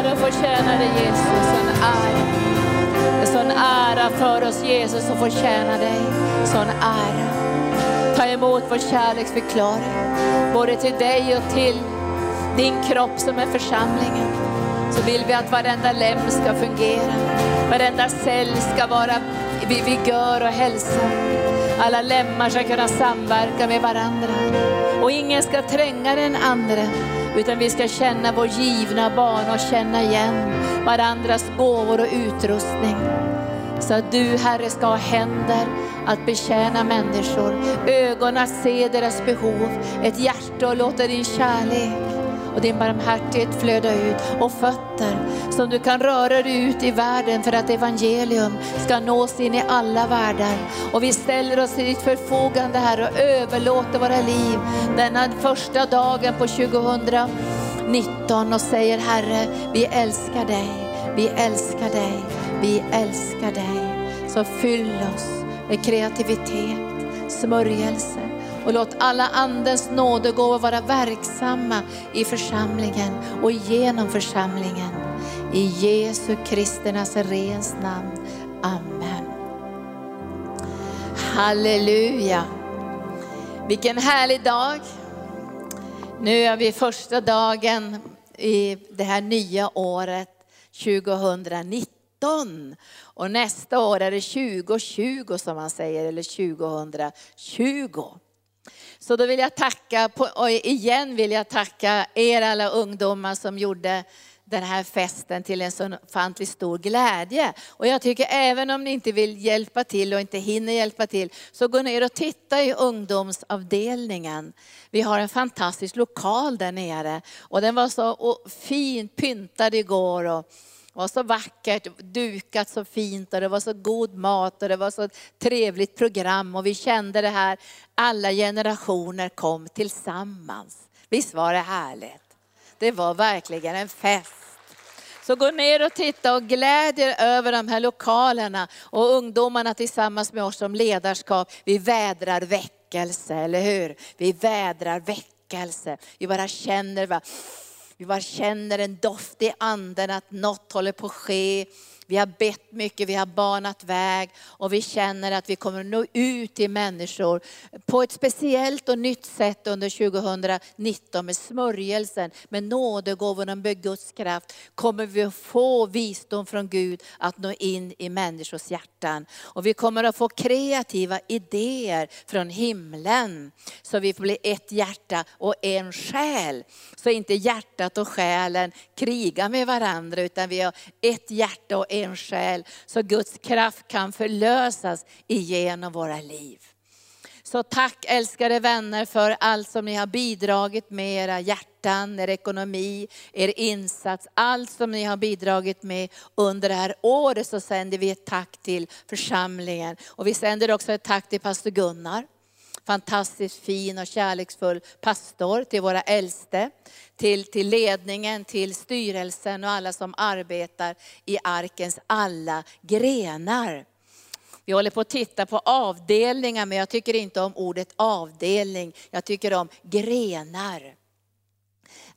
ära att få tjäna dig Jesus, sån ära. Det är sån ära för oss Jesus att få tjäna dig, sån ära. Ta emot vår kärleksförklaring, både till dig och till din kropp som är församlingen. Så vill vi att varenda lem ska fungera, varenda cell ska vara vid vigör och hälsa. Alla lemmar ska kunna samverka med varandra. Och ingen ska tränga den andra, utan vi ska känna vår givna bana och känna igen varandras gåvor och utrustning. Så att du Herre ska ha händer att betjäna människor, ögon att se deras behov, ett hjärta att låta din kärlek och din barmhärtighet flöda ut. Och fötter som du kan röra dig ut i världen för att evangelium ska nås in i alla världar. Och vi ställer oss till ditt förfogande här och överlåter våra liv denna första dagen på 2019 och säger Herre, vi älskar dig, vi älskar dig, vi älskar dig. Så fyll oss med kreativitet, smörjelse, och låt alla andens nådegåvor vara verksamma i församlingen och genom församlingen. I Jesu Kristi Nazarens namn. Amen. Halleluja. Vilken härlig dag. Nu är vi första dagen i det här nya året 2019. Och nästa år är det 2020 som man säger, eller 2020. Så då vill jag tacka, och igen vill jag tacka er alla ungdomar som gjorde den här festen till en så ofantligt stor glädje. Och jag tycker även om ni inte vill hjälpa till och inte hinner hjälpa till, så gå ner och titta i ungdomsavdelningen. Vi har en fantastisk lokal där nere och den var så fint pyntad igår. Och det var så vackert, dukat så fint och det var så god mat och det var så trevligt program och vi kände det här, alla generationer kom tillsammans. Visst var det härligt? Det var verkligen en fest. Så gå ner och titta och glädjer över de här lokalerna och ungdomarna tillsammans med oss som ledarskap. Vi vädrar väckelse, eller hur? Vi vädrar väckelse. Vi bara känner, va? Vi bara känner en doft i anden att något håller på att ske. Vi har bett mycket, vi har banat väg och vi känner att vi kommer att nå ut till människor på ett speciellt och nytt sätt under 2019 med smörjelsen, med nådegåvorna, med Guds kraft. Kommer vi att få visdom från Gud att nå in i människors hjärtan. Och vi kommer att få kreativa idéer från himlen. Så vi får bli ett hjärta och en själ. Så inte hjärtat och själen krigar med varandra utan vi har ett hjärta och en själ. Så Guds kraft kan förlösas igenom våra liv. Så tack älskade vänner för allt som ni har bidragit med era hjärtan, er ekonomi, er insats, allt som ni har bidragit med under det här året så sänder vi ett tack till församlingen. Och vi sänder också ett tack till pastor Gunnar fantastiskt fin och kärleksfull pastor, till våra äldste, till, till ledningen, till styrelsen och alla som arbetar i arkens alla grenar. Vi håller på att titta på avdelningar, men jag tycker inte om ordet avdelning. Jag tycker om grenar.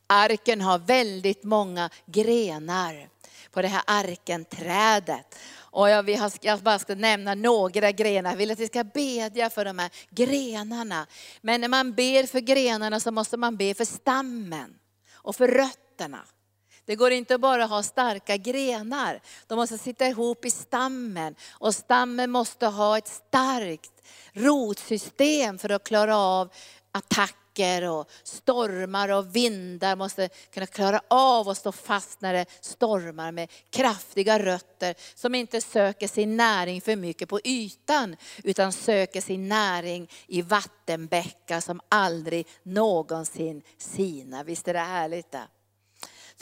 Arken har väldigt många grenar på det här arkenträdet. Och jag, vi har, jag bara ska nämna några grenar. Jag vill att vi ska bedja för de här grenarna. Men när man ber för grenarna så måste man be för stammen och för rötterna. Det går inte bara att ha starka grenar. De måste sitta ihop i stammen. Och stammen måste ha ett starkt rotsystem för att klara av attack attacker och stormar och vindar måste kunna klara av att stå fast när det stormar med kraftiga rötter som inte söker sin näring för mycket på ytan utan söker sin näring i vattenbäckar som aldrig någonsin sina. Visst är det härligt? Det?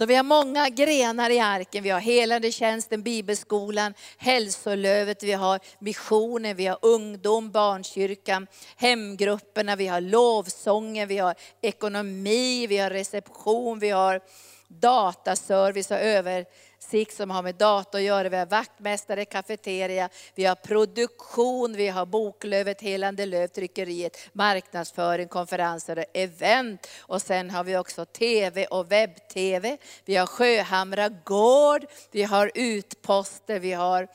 Så vi har många grenar i arken. Vi har helande tjänsten, bibelskolan, hälsolövet, vi har missionen, vi har ungdom, barnkyrkan, hemgrupperna, vi har lovsången, vi har ekonomi, vi har reception, vi har dataservice och över översikt som har med data att göra. Vi har vaktmästare, kafeteria, vi har produktion, vi har Boklövet, Helande Löv, tryckeriet, marknadsföring, konferenser och event. Och sen har vi också TV och webb-TV. Vi har Sjöhamra gård, vi har utposter, vi har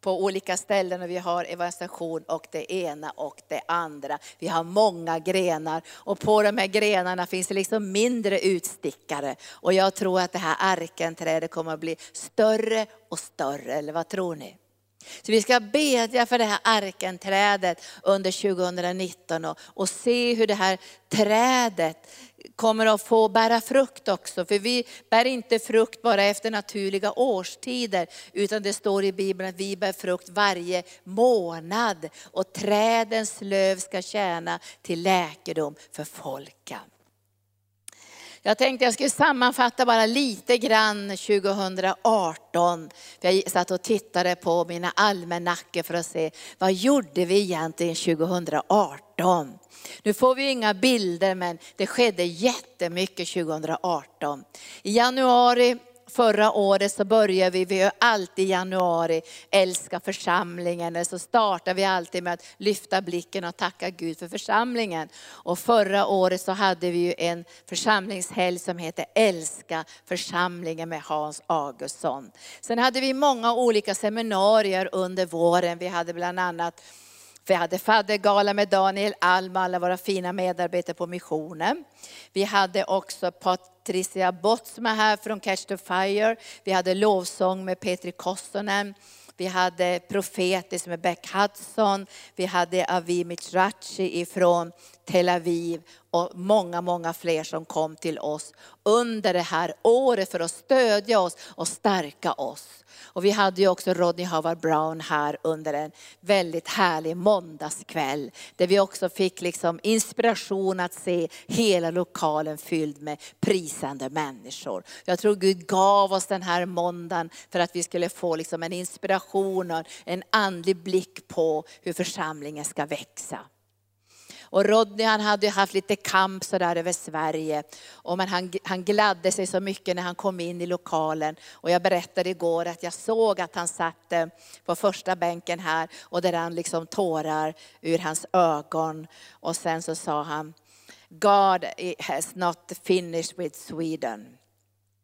på olika ställen och vi har evangelisation och det ena och det andra. Vi har många grenar och på de här grenarna finns det liksom mindre utstickare. Och jag tror att det här arkenträdet kommer att bli större och större, eller vad tror ni? Så vi ska bedja för det här arkenträdet under 2019 och, och se hur det här trädet kommer att få bära frukt också. För vi bär inte frukt bara efter naturliga årstider, utan det står i Bibeln att vi bär frukt varje månad. Och trädens löv ska tjäna till läkedom för folken. Jag tänkte jag skulle sammanfatta bara lite grann 2018. Jag satt och tittade på mina almanackor för att se vad gjorde vi egentligen 2018. Nu får vi inga bilder men det skedde jättemycket 2018. I januari förra året så började vi, vi gör alltid i januari, älska församlingen. Så startar vi alltid med att lyfta blicken och tacka Gud för församlingen. Och förra året så hade vi ju en församlingshelg som heter Älska församlingen med Hans Augustsson. Sen hade vi många olika seminarier under våren. Vi hade bland annat vi hade faddergala med Daniel Alm, alla våra fina medarbetare på missionen. Vi hade också Patricia är här från Catch the Fire. Vi hade lovsång med Petri Kossonen. Vi hade profetiskt med Beck Hudson. Vi hade Avi Mitrachi ifrån Tel Aviv och många, många fler som kom till oss under det här året för att stödja oss och stärka oss. Och vi hade ju också Rodney Howard Brown här under en väldigt härlig måndagskväll. Där vi också fick liksom inspiration att se hela lokalen fylld med prisande människor. Jag tror Gud gav oss den här måndagen för att vi skulle få liksom en inspiration och en andlig blick på hur församlingen ska växa. Och Rodney han hade haft lite kamp sådär över Sverige. Och men han, han gladde sig så mycket när han kom in i lokalen. Och jag berättade igår att jag såg att han satt eh, på första bänken här och där han liksom tårar ur hans ögon. Och sen så sa han, God has not finished with Sweden.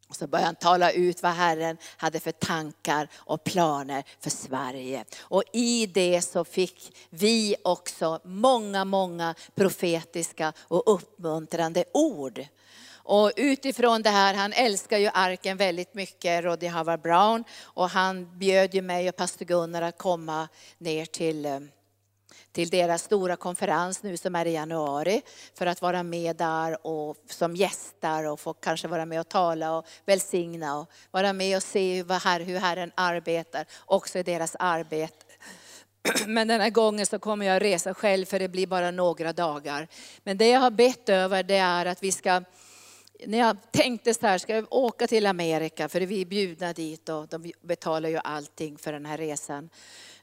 Och så började han tala ut vad Herren hade för tankar och planer för Sverige. Och i det så fick vi också många, många profetiska och uppmuntrande ord. Och utifrån det här, han älskar ju arken väldigt mycket, Roddy Howard Brown. Och han bjöd ju mig och pastor Gunnar att komma ner till eh, till deras stora konferens nu som är i januari för att vara med där och som gästar och få kanske vara med och tala och välsigna och vara med och se hur Herren arbetar också i deras arbete. Men den här gången så kommer jag resa själv för det blir bara några dagar. Men det jag har bett över det är att vi ska när jag tänkte så här, ska jag åka till Amerika, för vi är bjudna dit och de betalar ju allting för den här resan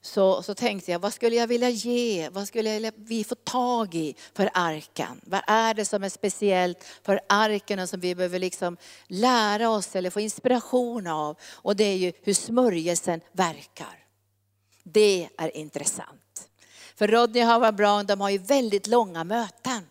så, så tänkte jag, vad skulle jag vilja ge? Vad skulle vi få tag i för arken? Vad är det som är speciellt för arken och som vi behöver liksom lära oss eller få inspiration av? Och det är ju hur smörjelsen verkar. Det är intressant. För Rodney och Howard Brown, de har ju väldigt långa möten.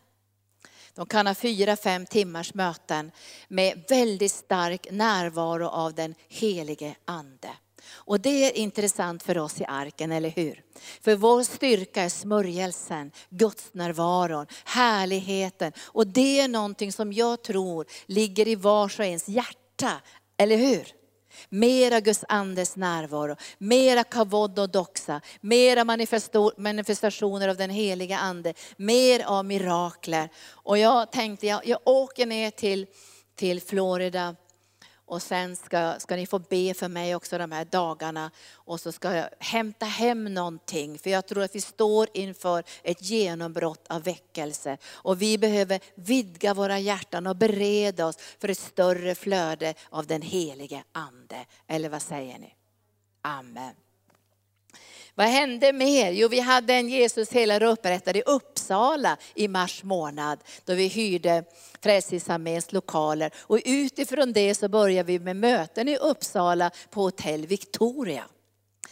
De kan ha fyra, fem timmars möten med väldigt stark närvaro av den helige ande. Och det är intressant för oss i arken, eller hur? För vår styrka är smörjelsen, Guds närvaron, härligheten. Och det är någonting som jag tror ligger i vars och ens hjärta, eller hur? Mera Guds andes närvaro, mera kavod och doxa, mera manifestationer av den heliga ande, mer av mirakler. Och jag tänkte, jag, jag åker ner till, till Florida och sen ska, ska ni få be för mig också de här dagarna. Och så ska jag hämta hem någonting. För jag tror att vi står inför ett genombrott av väckelse. Och vi behöver vidga våra hjärtan och bereda oss för ett större flöde av den helige Ande. Eller vad säger ni? Amen. Vad hände mer? Jo, vi hade en Jesus helare upprättad i Uppsala i mars månad, då vi hyrde Frälsningsarméns lokaler. Och utifrån det så började vi med möten i Uppsala på hotell Victoria.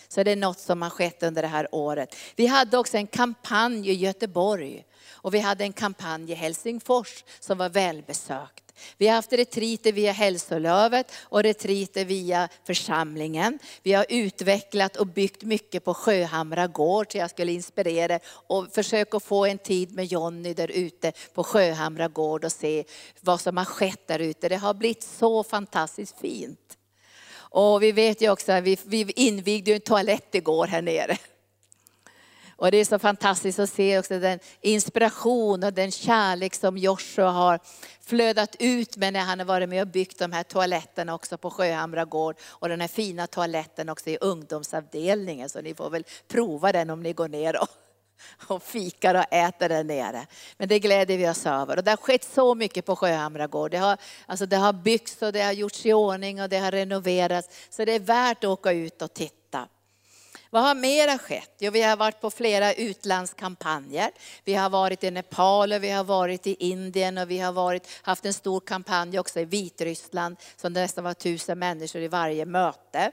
Så det är något som har skett under det här året. Vi hade också en kampanj i Göteborg och vi hade en kampanj i Helsingfors som var välbesökt. Vi har haft retriter via Hälsolövet och retriter via församlingen. Vi har utvecklat och byggt mycket på Sjöhamra gård, så jag skulle inspirera och försöka få en tid med Jonny där ute på Sjöhamra gård och se vad som har skett där ute. Det har blivit så fantastiskt fint. Och vi vet ju också att vi, vi invigde en toalett igår här nere. Och det är så fantastiskt att se också den inspiration och den kärlek som Joshua har flödat ut med när han har varit med och byggt de här toaletterna också på Sjöhamra gård. Och den här fina toaletten också i ungdomsavdelningen. Så ni får väl prova den om ni går ner och, och fikar och äter där nere. Men det gläder vi oss över. Och det har skett så mycket på Sjöhamra gård. Det har, alltså det har byggts och det har gjorts i ordning och det har renoverats. Så det är värt att åka ut och titta. Vad har mera skett? Jo, vi har varit på flera utlandskampanjer. Vi har varit i Nepal, och vi har varit i Indien och vi har varit, haft en stor kampanj också i Vitryssland som det nästan var tusen människor i varje möte.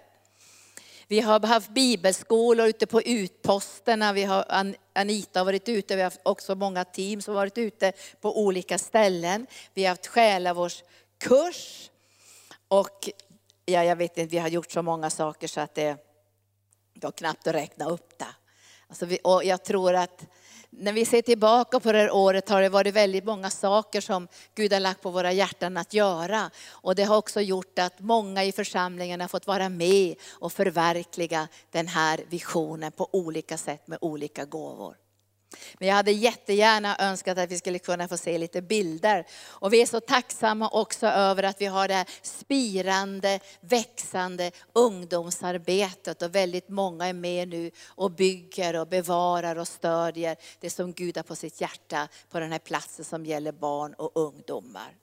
Vi har haft bibelskolor ute på utposterna. Vi har, Anita har varit ute, vi har haft också många team som har varit ute på olika ställen. Vi har haft själavårdskurs. Och ja, jag vet inte, vi har gjort så många saker så att det går knappt att räkna upp det. Alltså vi, och jag tror att när vi ser tillbaka på det här året har det varit väldigt många saker som Gud har lagt på våra hjärtan att göra. Och det har också gjort att många i församlingen har fått vara med och förverkliga den här visionen på olika sätt med olika gåvor. Men jag hade jättegärna önskat att vi skulle kunna få se lite bilder. Och vi är så tacksamma också över att vi har det här spirande, växande ungdomsarbetet. Och väldigt många är med nu och bygger och bevarar och stödjer det som Gud har på sitt hjärta på den här platsen som gäller barn och ungdomar.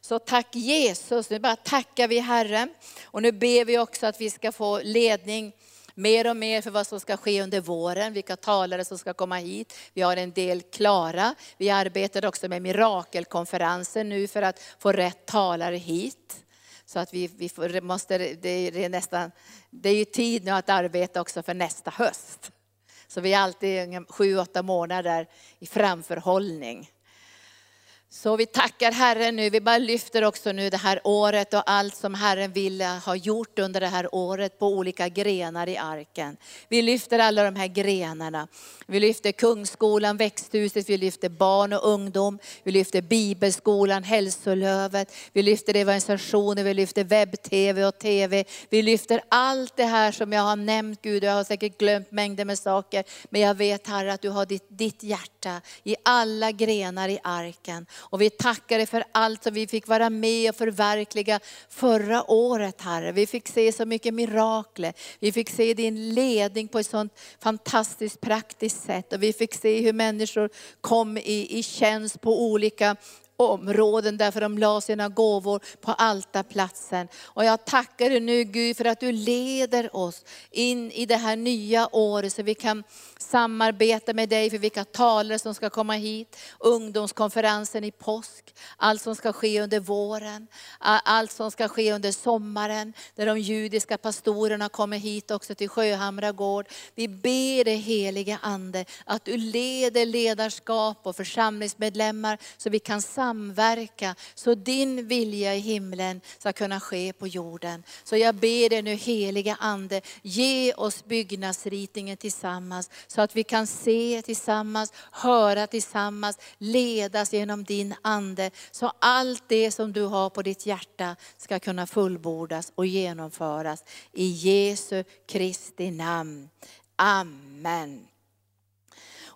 Så tack Jesus, nu bara tackar vi Herren. Och nu ber vi också att vi ska få ledning mer och mer för vad som ska ske under våren, vilka talare som ska komma hit. Vi har en del klara. Vi arbetar också med mirakelkonferensen nu för att få rätt talare hit. Så att vi, vi får, måste, det är, nästan, det är ju tid nu att arbeta också för nästa höst. Så vi är alltid sju, åtta månader i framförhållning. Så vi tackar Herren nu, vi bara lyfter också nu det här året och allt som Herren vill ha gjort under det här året på olika grenar i arken. Vi lyfter alla de här grenarna. Vi lyfter Kungsskolan, Växthuset, vi lyfter barn och ungdom, vi lyfter Bibelskolan, Hälsolövet, vi lyfter evangelisationer, vi lyfter webb-tv och tv. Vi lyfter allt det här som jag har nämnt Gud, jag har säkert glömt mängder med saker, men jag vet Herre att du har ditt, ditt hjärta i alla grenar i arken. Och vi tackar dig för allt som vi fick vara med och förverkliga förra året Herre. Vi fick se så mycket mirakler. Vi fick se din ledning på ett sånt fantastiskt praktiskt sätt. Och vi fick se hur människor kom i, i tjänst på olika områden därför de la sina gåvor på altarplatsen. Och jag tackar dig nu Gud för att du leder oss in i det här nya året så vi kan samarbeta med dig för vilka talare som ska komma hit, ungdomskonferensen i påsk, allt som ska ske under våren, allt som ska ske under sommaren, där de judiska pastorerna kommer hit också till Sjöhamra gård. Vi ber dig helige Ande att du leder ledarskap och församlingsmedlemmar så vi kan samverka, så din vilja i himlen ska kunna ske på jorden. Så jag ber dig nu helige Ande, ge oss byggnadsritningen tillsammans så att vi kan se tillsammans, höra tillsammans, ledas genom din Ande. Så allt det som du har på ditt hjärta ska kunna fullbordas och genomföras. I Jesu Kristi namn. Amen.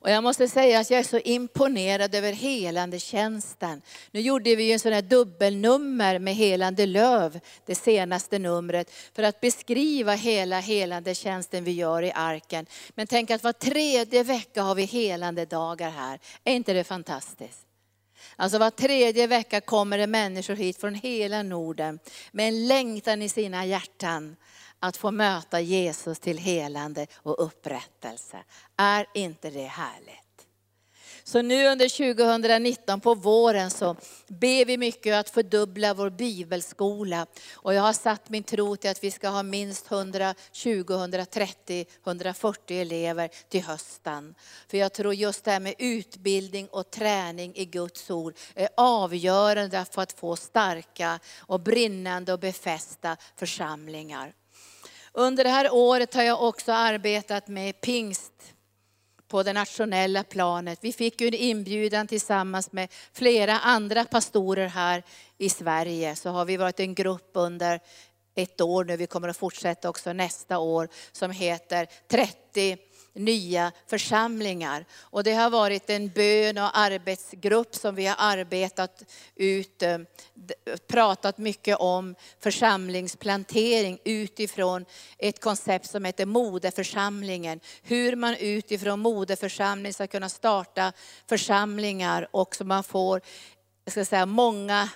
Och jag måste säga att jag är så imponerad över helande tjänsten. Nu gjorde vi en sån här dubbelnummer med helande löv, det senaste numret, för att beskriva hela helande tjänsten vi gör i arken. Men tänk att var tredje vecka har vi helande dagar här. Är inte det fantastiskt? Alltså var tredje vecka kommer det människor hit från hela Norden med en längtan i sina hjärtan att få möta Jesus till helande och upprättelse. Är inte det härligt? Så nu under 2019 på våren så ber vi mycket att fördubbla vår bibelskola. Och jag har satt min tro till att vi ska ha minst 120, 130, 140 elever till hösten. För jag tror just det här med utbildning och träning i Guds ord är avgörande för att få starka och brinnande och befästa församlingar. Under det här året har jag också arbetat med pingst på det nationella planet. Vi fick ju en inbjudan tillsammans med flera andra pastorer här i Sverige. Så har vi varit en grupp under ett år nu, vi kommer att fortsätta också nästa år, som heter 30 nya församlingar. Och det har varit en bön och arbetsgrupp som vi har arbetat ut, eh, pratat mycket om församlingsplantering utifrån ett koncept som heter modeförsamlingen. Hur man utifrån modeförsamling ska kunna starta församlingar och så man får jag ska säga, många,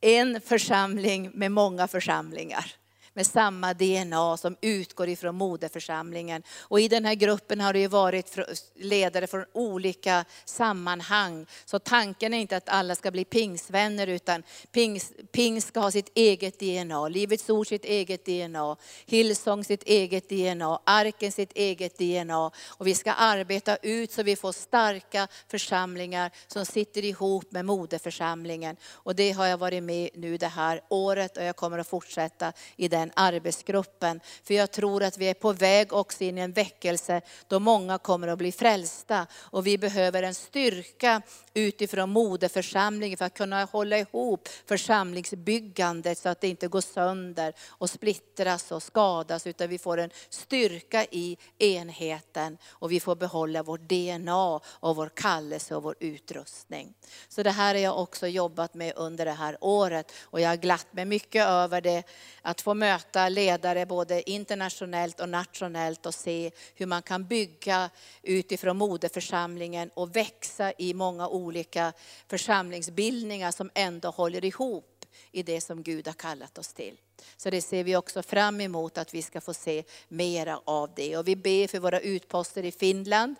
en församling med många församlingar med samma DNA som utgår ifrån moderförsamlingen. Och i den här gruppen har det ju varit ledare från olika sammanhang. Så tanken är inte att alla ska bli pingsvänner utan pings, pings ska ha sitt eget DNA, Livets Ord sitt eget DNA, Hillsong sitt eget DNA, Arken sitt eget DNA. Och vi ska arbeta ut så vi får starka församlingar som sitter ihop med moderförsamlingen. Och det har jag varit med nu det här året och jag kommer att fortsätta i den den arbetsgruppen. För jag tror att vi är på väg också in i en väckelse då många kommer att bli frälsta. Och vi behöver en styrka utifrån moderförsamlingen för att kunna hålla ihop församlingsbyggandet så att det inte går sönder och splittras och skadas utan vi får en styrka i enheten och vi får behålla vårt DNA och vår kallelse och vår utrustning. Så det här har jag också jobbat med under det här året och jag har glatt mig mycket över det, att få möta möta ledare både internationellt och nationellt och se hur man kan bygga utifrån moderförsamlingen och växa i många olika församlingsbildningar som ändå håller ihop i det som Gud har kallat oss till. Så det ser vi också fram emot att vi ska få se mera av det. Och vi ber för våra utposter i Finland,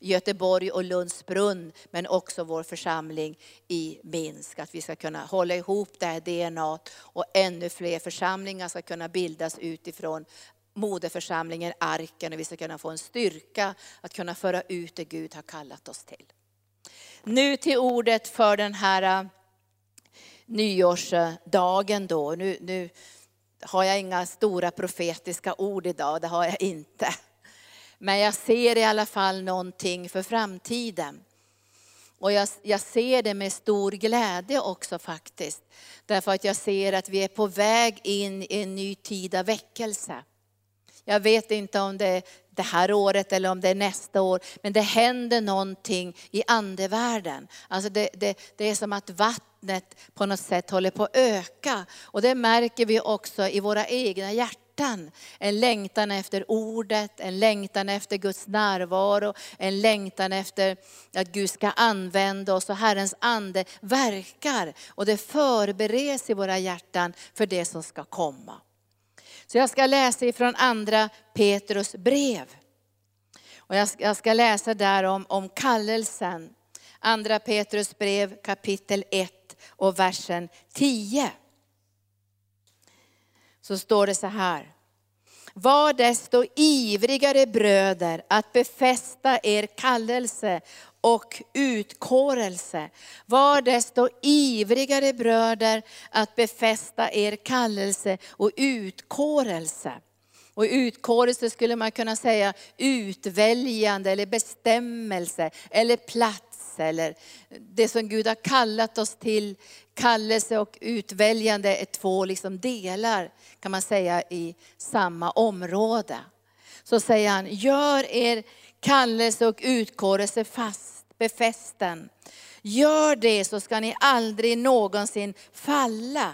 Göteborg och Lundsbrunn, men också vår församling i Minsk. Att vi ska kunna hålla ihop det här DNA och ännu fler församlingar ska kunna bildas utifrån moderförsamlingen Arken och vi ska kunna få en styrka att kunna föra ut det Gud har kallat oss till. Nu till ordet för den här äh, nyårsdagen då. Nu, nu har jag inga stora profetiska ord idag, det har jag inte. Men jag ser i alla fall någonting för framtiden. Och jag, jag, ser det med stor glädje också faktiskt. Därför att jag ser att vi är på väg in i en ny tid av väckelse. Jag vet inte om det är det här året eller om det är nästa år, men det händer någonting i andevärlden. Alltså det, det, det är som att vattnet på något sätt håller på att öka. Och det märker vi också i våra egna hjärtan. En längtan efter ordet, en längtan efter Guds närvaro, en längtan efter att Gud ska använda oss och Herrens ande verkar. Och det förbereds i våra hjärtan för det som ska komma. Så jag ska läsa ifrån andra Petrus brev. Och jag ska, jag ska läsa där om, om kallelsen. Andra Petrus brev kapitel 1 och versen 10. Så står det så här. Var desto ivrigare bröder att befästa er kallelse och utkårelse. Var desto ivrigare bröder att befästa er kallelse och utkårelse. Och utkårelse skulle man kunna säga utväljande eller bestämmelse eller plats eller det som Gud har kallat oss till. Kallelse och utväljande är två liksom delar kan man säga i samma område. Så säger han, gör er kallelse och utkårelse fast, befästen. Gör det så ska ni aldrig någonsin falla.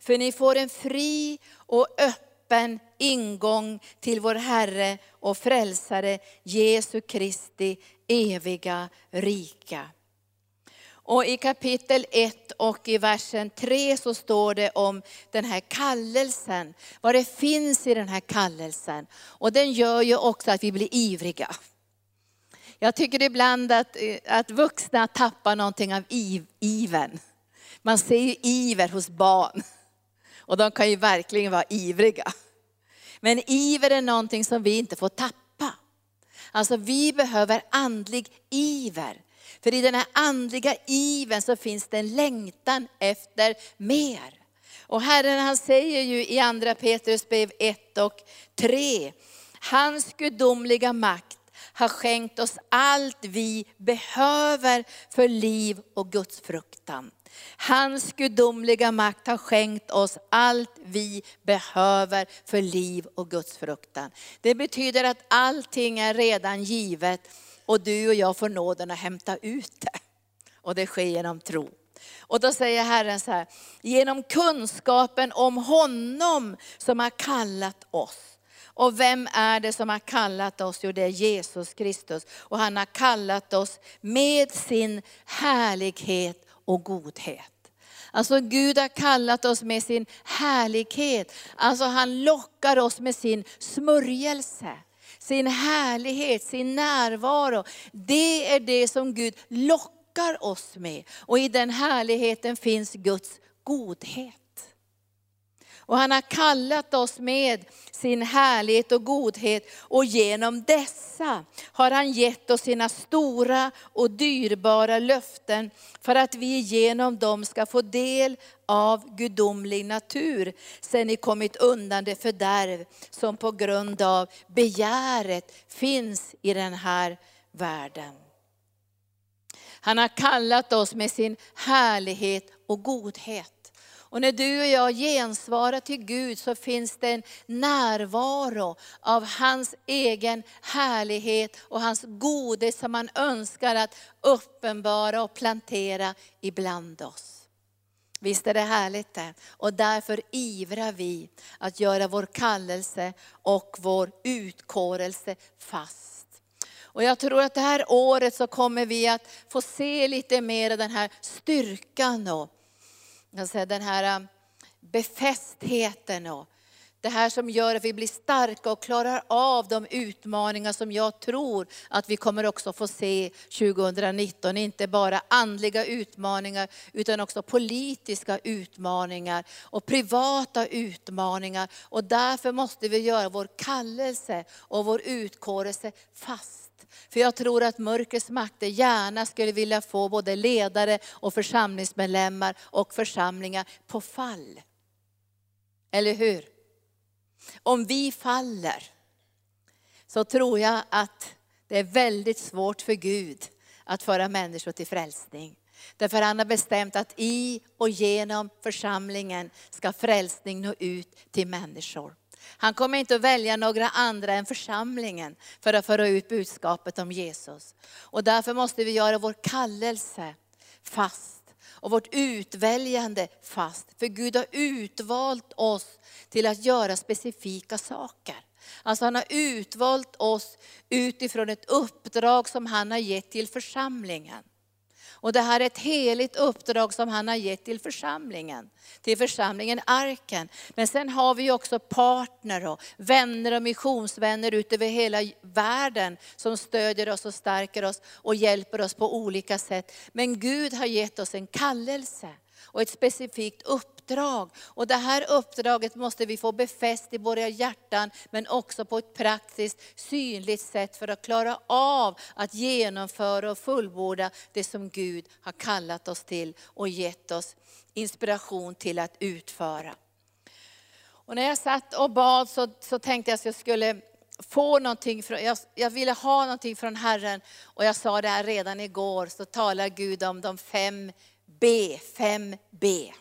För ni får en fri och öppen ingång till vår Herre och Frälsare Jesu Kristi eviga rika. Och i kapitel 1 och i versen 3 så står det om den här kallelsen, vad det finns i den här kallelsen. Och den gör ju också att vi blir ivriga. Jag tycker ibland att, eh, att vuxna tappar någonting av iv, iven. Man ser ju iver hos barn. Och de kan ju verkligen vara ivriga. Men iver är någonting som vi inte får tappa. Alltså vi behöver andlig iver. För i den här andliga iven så finns det en längtan efter mer. Och Herren han säger ju i andra Petrus brev 1 och 3, hans gudomliga makt har skänkt oss allt vi behöver för liv och Guds fruktan. Hans gudomliga makt har skänkt oss allt vi behöver för liv och Guds fruktan. Det betyder att allting är redan givet och du och jag får nåden att hämta ut det. Och det sker genom tro. Och då säger Herren så här, genom kunskapen om honom som har kallat oss. Och vem är det som har kallat oss? Jo, det är Jesus Kristus. Och han har kallat oss med sin härlighet och godhet. Alltså Gud har kallat oss med sin härlighet. Alltså han lockar oss med sin smörjelse sin härlighet, sin närvaro. Det är det som Gud lockar oss med. Och i den härligheten finns Guds godhet. Och han har kallat oss med sin härlighet och godhet och genom dessa har han gett oss sina stora och dyrbara löften för att vi genom dem ska få del av gudomlig natur, sen ni kommit undan det fördärv som på grund av begäret finns i den här världen. Han har kallat oss med sin härlighet och godhet. Och när du och jag gensvarar till Gud så finns det en närvaro av hans egen härlighet och hans gode som han önskar att uppenbara och plantera ibland oss. Visst är det härligt det? Och därför ivrar vi att göra vår kallelse och vår utkårelse fast. Och jag tror att det här året så kommer vi att få se lite mer av den här styrkan och den här um, befästheten och det här som gör att vi blir starka och klarar av de utmaningar som jag tror att vi kommer också få se 2019. Inte bara andliga utmaningar utan också politiska utmaningar och privata utmaningar. Och därför måste vi göra vår kallelse och vår utkårelse fast. För jag tror att mörkrets makter gärna skulle vilja få både ledare och församlingsmedlemmar och församlingar på fall. Eller hur? Om vi faller så tror jag att det är väldigt svårt för Gud att föra människor till frälsning. Därför han har bestämt att i och genom församlingen ska frälsning nå ut till människor. Han kommer inte att välja några andra än församlingen för att föra ut budskapet om Jesus. Och därför måste vi göra vår kallelse fast och vårt utväljande fast. För Gud har utvalt oss till att göra specifika saker. Alltså han har utvalt oss utifrån ett uppdrag som han har gett till församlingen. Och det här är ett heligt uppdrag som han har gett till församlingen. Till församlingen Arken. Men sen har vi också partner och vänner och missionsvänner ut över hela världen som stödjer oss och stärker oss och hjälper oss på olika sätt. Men Gud har gett oss en kallelse och ett specifikt uppdrag. Och det här uppdraget måste vi få befäst i våra hjärtan, men också på ett praktiskt, synligt sätt för att klara av att genomföra och fullborda det som Gud har kallat oss till och gett oss inspiration till att utföra. Och när jag satt och bad så, så tänkte jag att jag skulle få någonting, från, jag, jag, ville ha någonting från Herren. Och jag sa det här redan igår, så talar Gud om de fem B, fem B.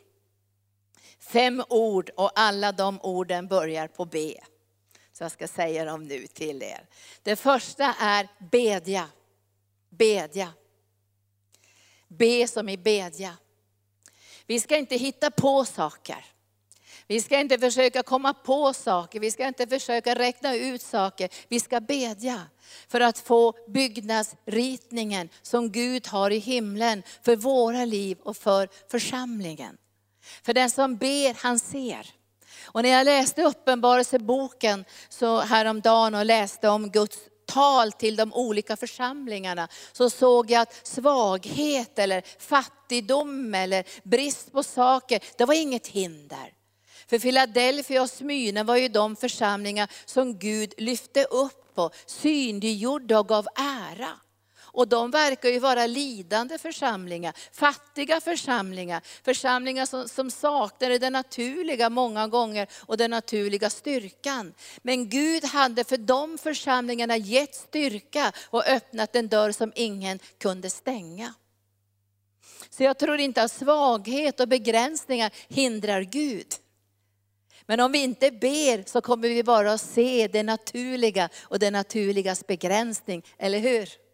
Fem ord och alla de orden börjar på B. Så jag ska säga dem nu till er. Det första är bedja. Bedja. Be som i bedja. Vi ska inte hitta på saker. Vi ska inte försöka komma på saker, vi ska inte försöka räkna ut saker. Vi ska bedja för att få byggnadsritningen som Gud har i himlen för våra liv och för församlingen. För den som ber, han ser. Och när jag läste Uppenbarelseboken så häromdagen och läste om Guds tal till de olika församlingarna, så såg jag att svaghet eller fattigdom eller brist på saker, det var inget hinder. För Philadelphia och Smyrna var ju de församlingar som Gud lyfte upp och synliggjorde och gav ära. Och de verkar ju vara lidande församlingar, fattiga församlingar, församlingar som, som saknade det naturliga många gånger och den naturliga styrkan. Men Gud hade för de församlingarna gett styrka och öppnat en dörr som ingen kunde stänga. Så jag tror inte att svaghet och begränsningar hindrar Gud. Men om vi inte ber så kommer vi bara att se det naturliga och det naturligas begränsning, eller hur?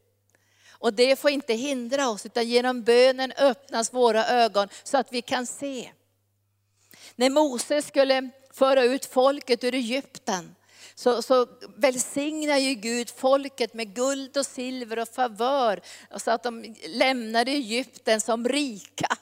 Och det får inte hindra oss, utan genom bönen öppnas våra ögon så att vi kan se. När Moses skulle föra ut folket ur Egypten, så, så välsignar ju Gud folket med guld och silver och favör, så att de lämnade Egypten som rika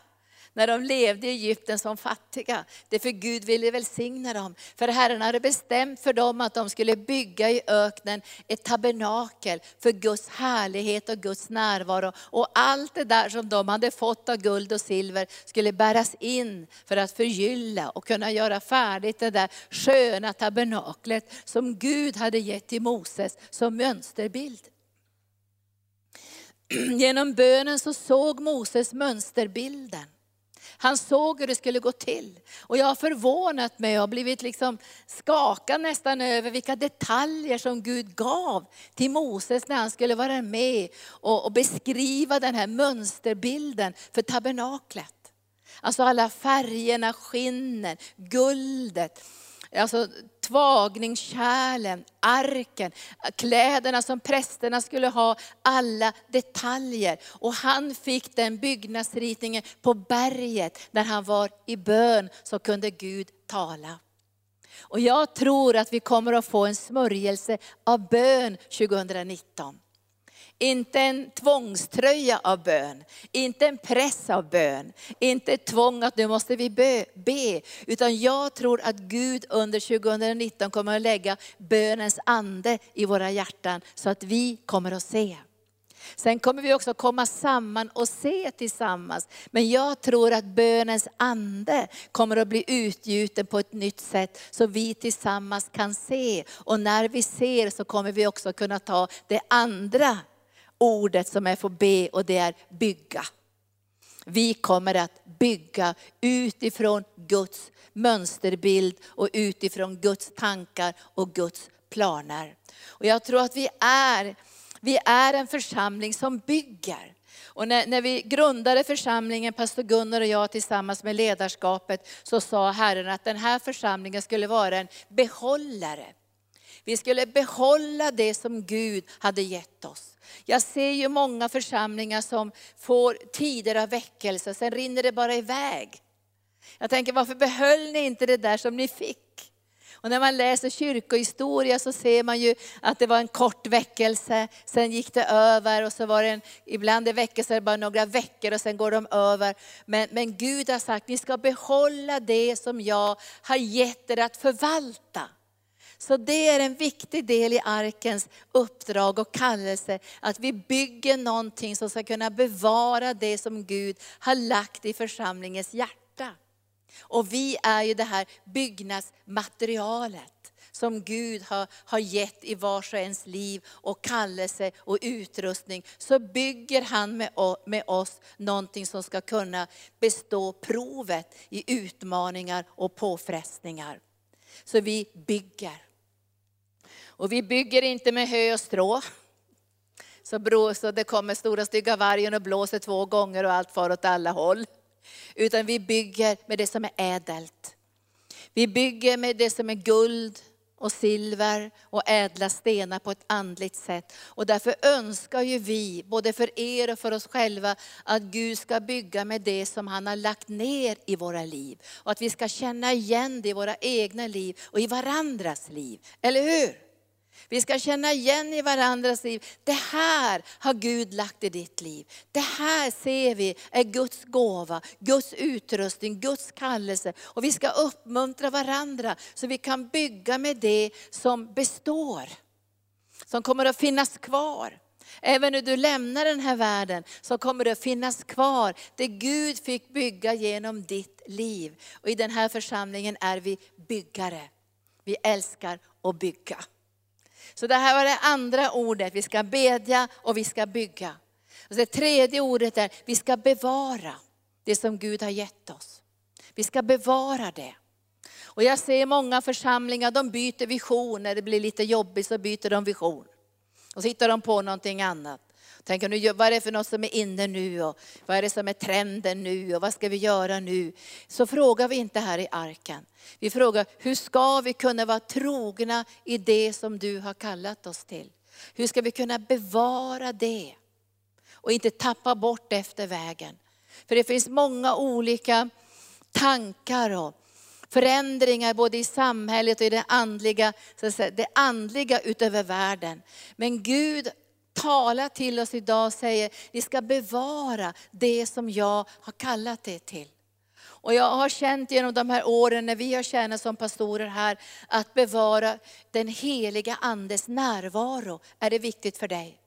när de levde i Egypten som fattiga. Det är för Gud ville välsigna dem. För Herren hade bestämt för dem att de skulle bygga i öknen ett tabernakel för Guds härlighet och Guds närvaro. Och allt det där som de hade fått av guld och silver skulle bäras in för att förgylla och kunna göra färdigt det där sköna tabernaklet som Gud hade gett till Moses som mönsterbild. Genom bönen så såg Moses mönsterbilden. Han såg hur det skulle gå till. Och jag har förvånat mig och blivit liksom skakad nästan över vilka detaljer som Gud gav till Moses när han skulle vara med och, och beskriva den här mönsterbilden för tabernaklet. Alltså alla färgerna, skinnen, guldet, alltså tvagningskärlen, arken, kläderna som prästerna skulle ha, alla detaljer. Och han fick den byggnadsritningen på berget när han var i bön så kunde Gud tala. Och jag tror att vi kommer att få en smörjelse av bön 2019. Inte en tvångströja av bön, inte en press av bön, inte ett tvång att nu måste vi be, be. Utan jag tror att Gud under 2019 kommer att lägga bönens ande i våra hjärtan så att vi kommer att se. Sen kommer vi också komma samman och se tillsammans. Men jag tror att bönens ande kommer att bli utgjuten på ett nytt sätt så vi tillsammans kan se. Och när vi ser så kommer vi också kunna ta det andra ordet som är för be och det är bygga. Vi kommer att bygga utifrån Guds mönsterbild och utifrån Guds tankar och Guds planer. Och jag tror att vi är, vi är en församling som bygger. Och när, när, vi grundade församlingen, pastor Gunnar och jag tillsammans med ledarskapet, så sa Herren att den här församlingen skulle vara en behållare. Vi skulle behålla det som Gud hade gett oss. Jag ser ju många församlingar som får tider av väckelse, sen rinner det bara iväg. Jag tänker, varför behöll ni inte det där som ni fick? Och när man läser kyrkohistoria så ser man ju att det var en kort väckelse, sen gick det över och så var det en, ibland är väckelser bara några veckor och sen går de över. Men, men Gud har sagt, ni ska behålla det som jag har gett er att förvalta. Så det är en viktig del i arkens uppdrag och kallelse, att vi bygger någonting som ska kunna bevara det som Gud har lagt i församlingens hjärta. Och vi är ju det här byggnadsmaterialet som Gud har, har gett i vars och ens liv och kallelse och utrustning. Så bygger han med, med oss någonting som ska kunna bestå provet i utmaningar och påfrestningar. Så vi bygger. Och vi bygger inte med hö och strå. Så, så det kommer stora stygga vargen och blåser två gånger och allt far åt alla håll. Utan vi bygger med det som är ädelt. Vi bygger med det som är guld och silver och ädla stenar på ett andligt sätt. Och därför önskar ju vi, både för er och för oss själva, att Gud ska bygga med det som han har lagt ner i våra liv. Och att vi ska känna igen det i våra egna liv och i varandras liv. Eller hur? Vi ska känna igen i varandras liv, det här har Gud lagt i ditt liv. Det här ser vi är Guds gåva, Guds utrustning, Guds kallelse. Och vi ska uppmuntra varandra så vi kan bygga med det som består. Som kommer att finnas kvar. Även när du lämnar den här världen så kommer det att finnas kvar det Gud fick bygga genom ditt liv. Och i den här församlingen är vi byggare. Vi älskar att bygga. Så det här var det andra ordet, vi ska bedja och vi ska bygga. Och det tredje ordet är, vi ska bevara det som Gud har gett oss. Vi ska bevara det. Och jag ser många församlingar, de byter vision, när det blir lite jobbigt så byter de vision. Och så hittar de på någonting annat. Tänker nu, vad är det för något som är inne nu och vad är det som är trenden nu och vad ska vi göra nu? Så frågar vi inte här i arken. Vi frågar, hur ska vi kunna vara trogna i det som du har kallat oss till? Hur ska vi kunna bevara det? Och inte tappa bort efter vägen. För det finns många olika tankar och förändringar både i samhället och i det andliga, så säga, det andliga utöver världen. Men Gud talar till oss idag och säger, ni ska bevara det som jag har kallat er till. Och jag har känt genom de här åren när vi har tjänat som pastorer här, att bevara den heliga Andes närvaro är det viktigt för dig.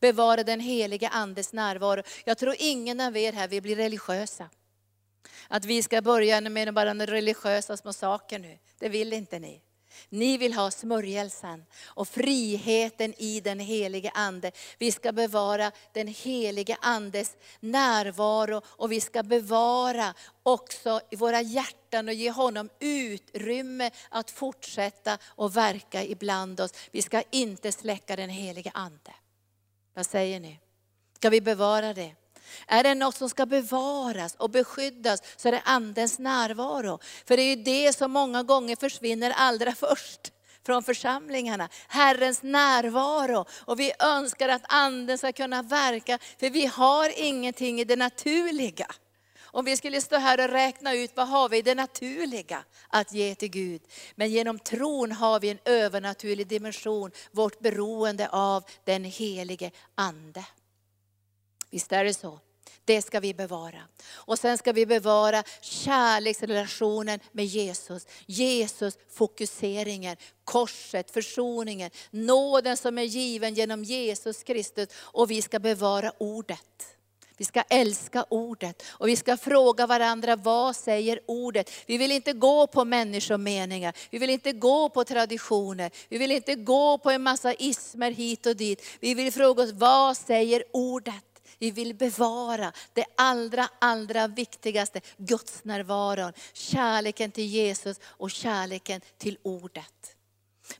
Bevara den heliga Andes närvaro. Jag tror ingen av er här vill bli religiösa. Att vi ska börja med bara religiösa små saker nu, det vill inte ni. Ni vill ha smörjelsen och friheten i den helige Ande. Vi ska bevara den helige Andes närvaro och vi ska bevara också i våra hjärtan och ge honom utrymme att fortsätta och verka ibland oss. Vi ska inte släcka den helige Ande. Vad säger ni? Ska vi bevara det? Är det något som ska bevaras och beskyddas så är det Andens närvaro. För det är ju det som många gånger försvinner allra först från församlingarna. Herrens närvaro. Och vi önskar att Anden ska kunna verka, för vi har ingenting i det naturliga. Om vi skulle stå här och räkna ut vad har vi i det naturliga att ge till Gud. Men genom tron har vi en övernaturlig dimension, vårt beroende av den helige Ande. Visst är det så? Det ska vi bevara. Och sen ska vi bevara kärleksrelationen med Jesus. Jesus fokuseringen, korset, försoningen, nåden som är given genom Jesus Kristus. Och vi ska bevara ordet. Vi ska älska ordet och vi ska fråga varandra, vad säger ordet? Vi vill inte gå på människomeningar, vi vill inte gå på traditioner, vi vill inte gå på en massa ismer hit och dit. Vi vill fråga oss, vad säger ordet? Vi vill bevara det allra, allra viktigaste, Guds närvaron, kärleken till Jesus och kärleken till ordet.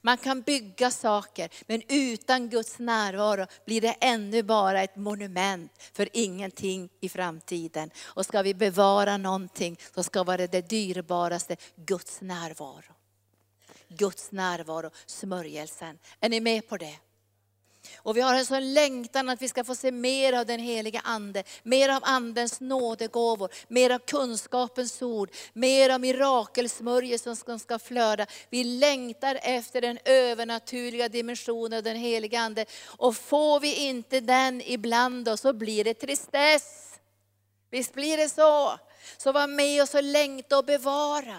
Man kan bygga saker, men utan Guds närvaro blir det ännu bara ett monument för ingenting i framtiden. Och ska vi bevara någonting så ska vara det dyrbaraste, Guds närvaro. Guds närvaro, smörjelsen. Är ni med på det? Och vi har en sån längtan att vi ska få se mer av den heliga Ande, mer av Andens nådegåvor, mer av kunskapens ord, mer av mirakelsmörjelsen som ska flöda. Vi längtar efter den övernaturliga dimensionen av den heliga Ande. Och får vi inte den ibland oss så blir det tristess. Visst blir det så? Så var med oss och längta och bevara.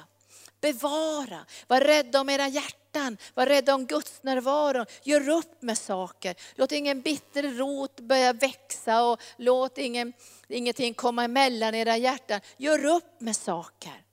Bevara, var rädda om era hjärtan, var rädda om Guds närvaro. Gör upp med saker. Låt ingen bitter rot börja växa och låt ingen, ingenting komma emellan era hjärtan. Gör upp med saker.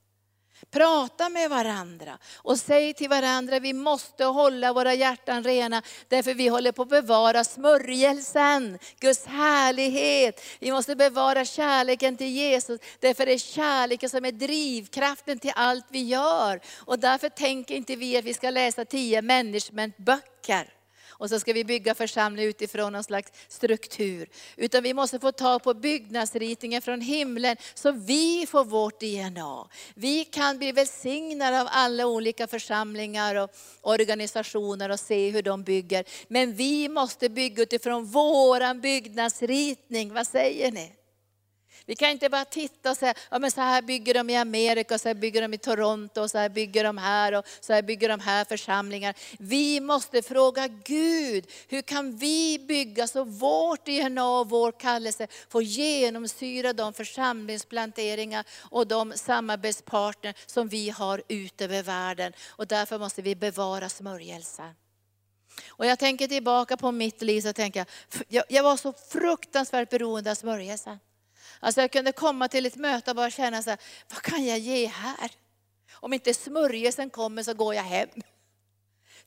Prata med varandra och säg till varandra, vi måste hålla våra hjärtan rena, därför vi håller på att bevara smörjelsen, Guds härlighet. Vi måste bevara kärleken till Jesus, därför det är kärleken som är drivkraften till allt vi gör. Och därför tänker inte vi att vi ska läsa tio managementböcker och så ska vi bygga församling utifrån någon slags struktur. Utan vi måste få tag på byggnadsritningen från himlen så vi får vårt DNA. Vi kan bli välsignade av alla olika församlingar och organisationer och se hur de bygger. Men vi måste bygga utifrån våran byggnadsritning, vad säger ni? Vi kan inte bara titta och säga, ja men så här bygger de i Amerika, så här bygger de i Toronto, så här bygger de här och så här bygger de här församlingar. Vi måste fråga Gud, hur kan vi bygga så vårt DNA och vår kallelse får genomsyra de församlingsplanteringar och de samarbetspartner som vi har ut över världen. Och därför måste vi bevara smörjelsen. Och jag tänker tillbaka på mitt liv så tänker jag, jag var så fruktansvärt beroende av smörjelsen. Alltså jag kunde komma till ett möte och bara känna så här, vad kan jag ge här? Om inte smörjelsen kommer så går jag hem.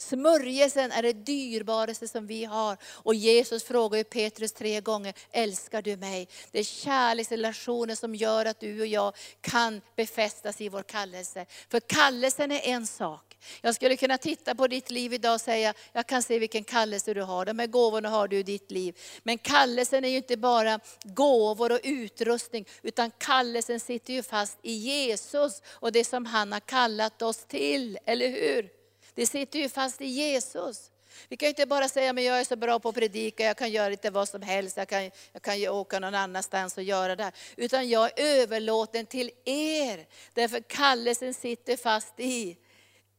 Smörjelsen är det dyrbaraste som vi har. Och Jesus frågar Petrus tre gånger, älskar du mig? Det är kärleksrelationer som gör att du och jag kan befästas i vår kallelse. För kallelsen är en sak. Jag skulle kunna titta på ditt liv idag och säga, jag kan se vilken kallelse du har. De här gåvorna har du i ditt liv. Men kallelsen är ju inte bara gåvor och utrustning, utan kallelsen sitter ju fast i Jesus och det som han har kallat oss till, eller hur? Det sitter ju fast i Jesus. Vi kan inte bara säga, men jag är så bra på att predika, jag kan göra lite vad som helst, jag kan, jag kan åka någon annanstans och göra det. Utan jag är överlåten till er, därför kallelsen sitter fast i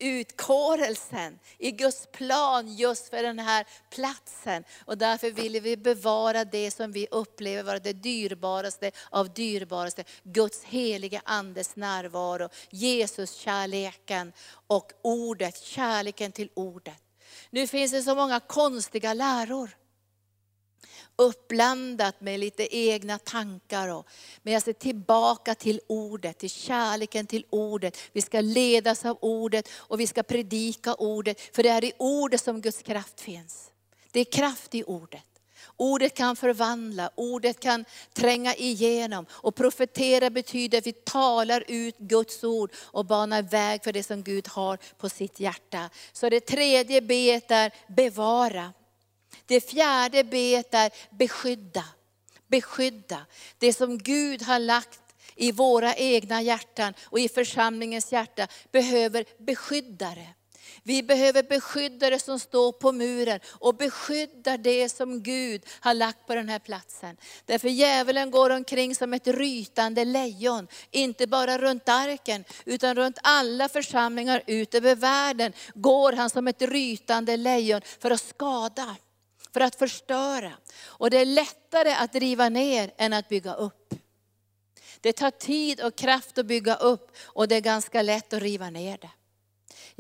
utkårelsen i Guds plan just för den här platsen. Och därför vill vi bevara det som vi upplever vara det dyrbaraste av dyrbaraste. Guds heliga Andes närvaro, Jesus kärleken och ordet, kärleken till ordet. Nu finns det så många konstiga läror uppblandat med lite egna tankar. Och, men jag ser tillbaka till ordet, till kärleken till ordet. Vi ska ledas av ordet och vi ska predika ordet. För det är i ordet som Guds kraft finns. Det är kraft i ordet. Ordet kan förvandla, ordet kan tränga igenom. Och profetera betyder att vi talar ut Guds ord och banar väg för det som Gud har på sitt hjärta. Så det tredje B är bevara. Det fjärde B är beskydda. Beskydda. Det som Gud har lagt i våra egna hjärtan och i församlingens hjärta behöver beskyddare. Vi behöver beskyddare som står på muren och beskyddar det som Gud har lagt på den här platsen. Därför djävulen går omkring som ett rytande lejon, inte bara runt arken, utan runt alla församlingar ut över världen går han som ett rytande lejon för att skada för att förstöra. Och det är lättare att riva ner än att bygga upp. Det tar tid och kraft att bygga upp och det är ganska lätt att riva ner det.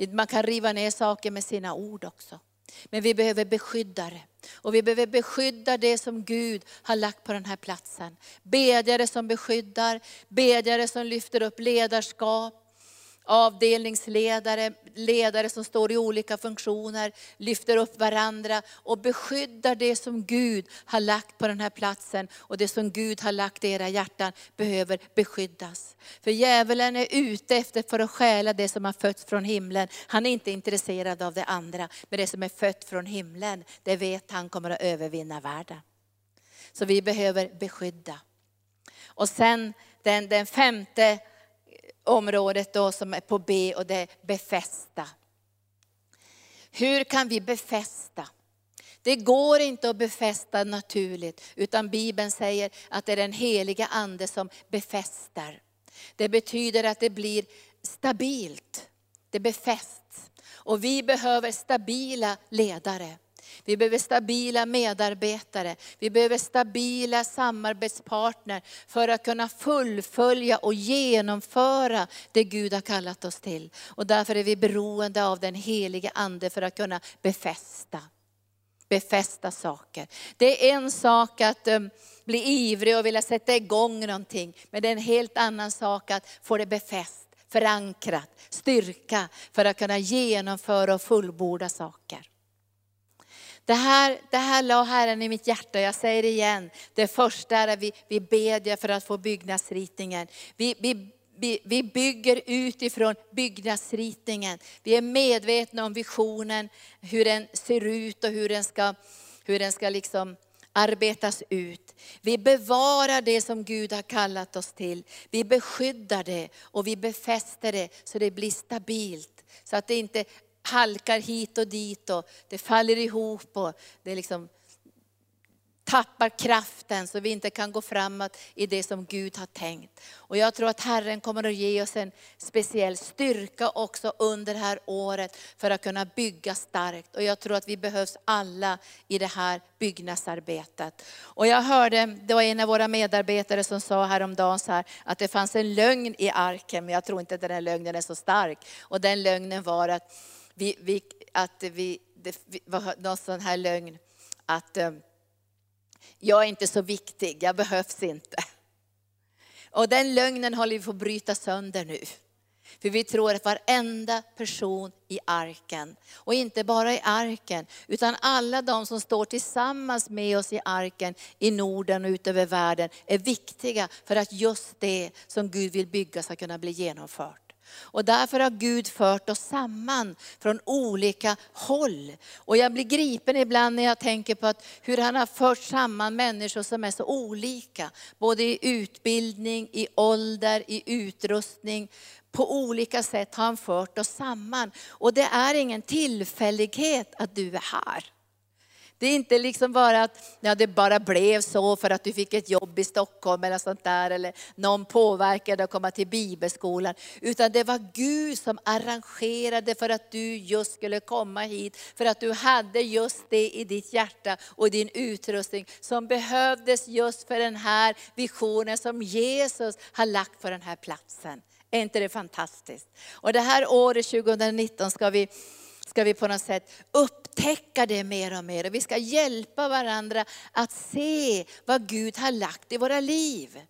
Man kan riva ner saker med sina ord också. Men vi behöver beskydda det. Och vi behöver beskydda det som Gud har lagt på den här platsen. Bedjare som beskyddar, bedjare som lyfter upp ledarskap, avdelningsledare, ledare som står i olika funktioner, lyfter upp varandra och beskyddar det som Gud har lagt på den här platsen. Och det som Gud har lagt i era hjärtan behöver beskyddas. För djävulen är ute efter för att stjäla det som har fötts från himlen. Han är inte intresserad av det andra, men det som är fött från himlen, det vet han kommer att övervinna världen. Så vi behöver beskydda. Och sen den, den femte området då som är på B och det är befästa. Hur kan vi befästa? Det går inte att befästa naturligt, utan Bibeln säger att det är den heliga Ande som befästar. Det betyder att det blir stabilt, det befästs. Och vi behöver stabila ledare. Vi behöver stabila medarbetare. Vi behöver stabila samarbetspartner för att kunna fullfölja och genomföra det Gud har kallat oss till. Och därför är vi beroende av den helige Ande för att kunna befästa. Befästa saker. Det är en sak att um, bli ivrig och vilja sätta igång någonting. Men det är en helt annan sak att få det befäst, förankrat, styrka för att kunna genomföra och fullborda saker. Det här, det här la Herren i mitt hjärta, jag säger det igen. Det första är att vi, vi bedjer för att få byggnadsritningen. Vi, vi vi, vi bygger utifrån byggnadsritningen. Vi är medvetna om visionen, hur den ser ut och hur den ska, hur den ska liksom arbetas ut. Vi bevarar det som Gud har kallat oss till. Vi beskyddar det och vi befäster det så det blir stabilt. Så att det inte halkar hit och dit och det faller ihop och det liksom tappar kraften så vi inte kan gå framåt i det som Gud har tänkt. Och jag tror att Herren kommer att ge oss en speciell styrka också under det här året för att kunna bygga starkt. Och jag tror att vi behövs alla i det här byggnadsarbetet. Och jag hörde, det var en av våra medarbetare som sa häromdagen så här, att det fanns en lögn i arken, men jag tror inte att den här lögnen är så stark. Och den lögnen var att vi, vi att vi, det var någon sån här lögn, att eh, jag är inte så viktig, jag behövs inte. Och den lögnen håller vi på att bryta sönder nu. För vi tror att varenda person i arken, och inte bara i arken, utan alla de som står tillsammans med oss i arken i Norden och utöver världen, är viktiga för att just det som Gud vill bygga ska kunna bli genomfört. Och därför har Gud fört oss samman från olika håll. Och jag blir gripen ibland när jag tänker på att hur han har fört samman människor som är så olika. Både i utbildning, i ålder, i utrustning. På olika sätt har han fört oss samman. Och det är ingen tillfällighet att du är här. Det är inte liksom bara att ja, det bara blev så för att du fick ett jobb i Stockholm eller sånt där, eller någon påverkade att komma till bibelskolan. Utan det var Gud som arrangerade för att du just skulle komma hit, för att du hade just det i ditt hjärta och din utrustning som behövdes just för den här visionen som Jesus har lagt på den här platsen. Är inte det fantastiskt? Och det här året 2019 ska vi ska vi på något sätt upptäcka det mer och mer. Och vi ska hjälpa varandra att se vad Gud har lagt i våra liv.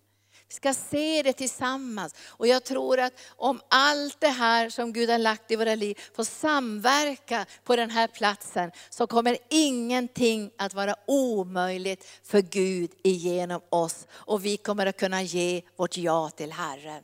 Vi ska se det tillsammans. Och jag tror att om allt det här som Gud har lagt i våra liv får samverka på den här platsen, så kommer ingenting att vara omöjligt för Gud igenom oss. Och vi kommer att kunna ge vårt ja till Herren.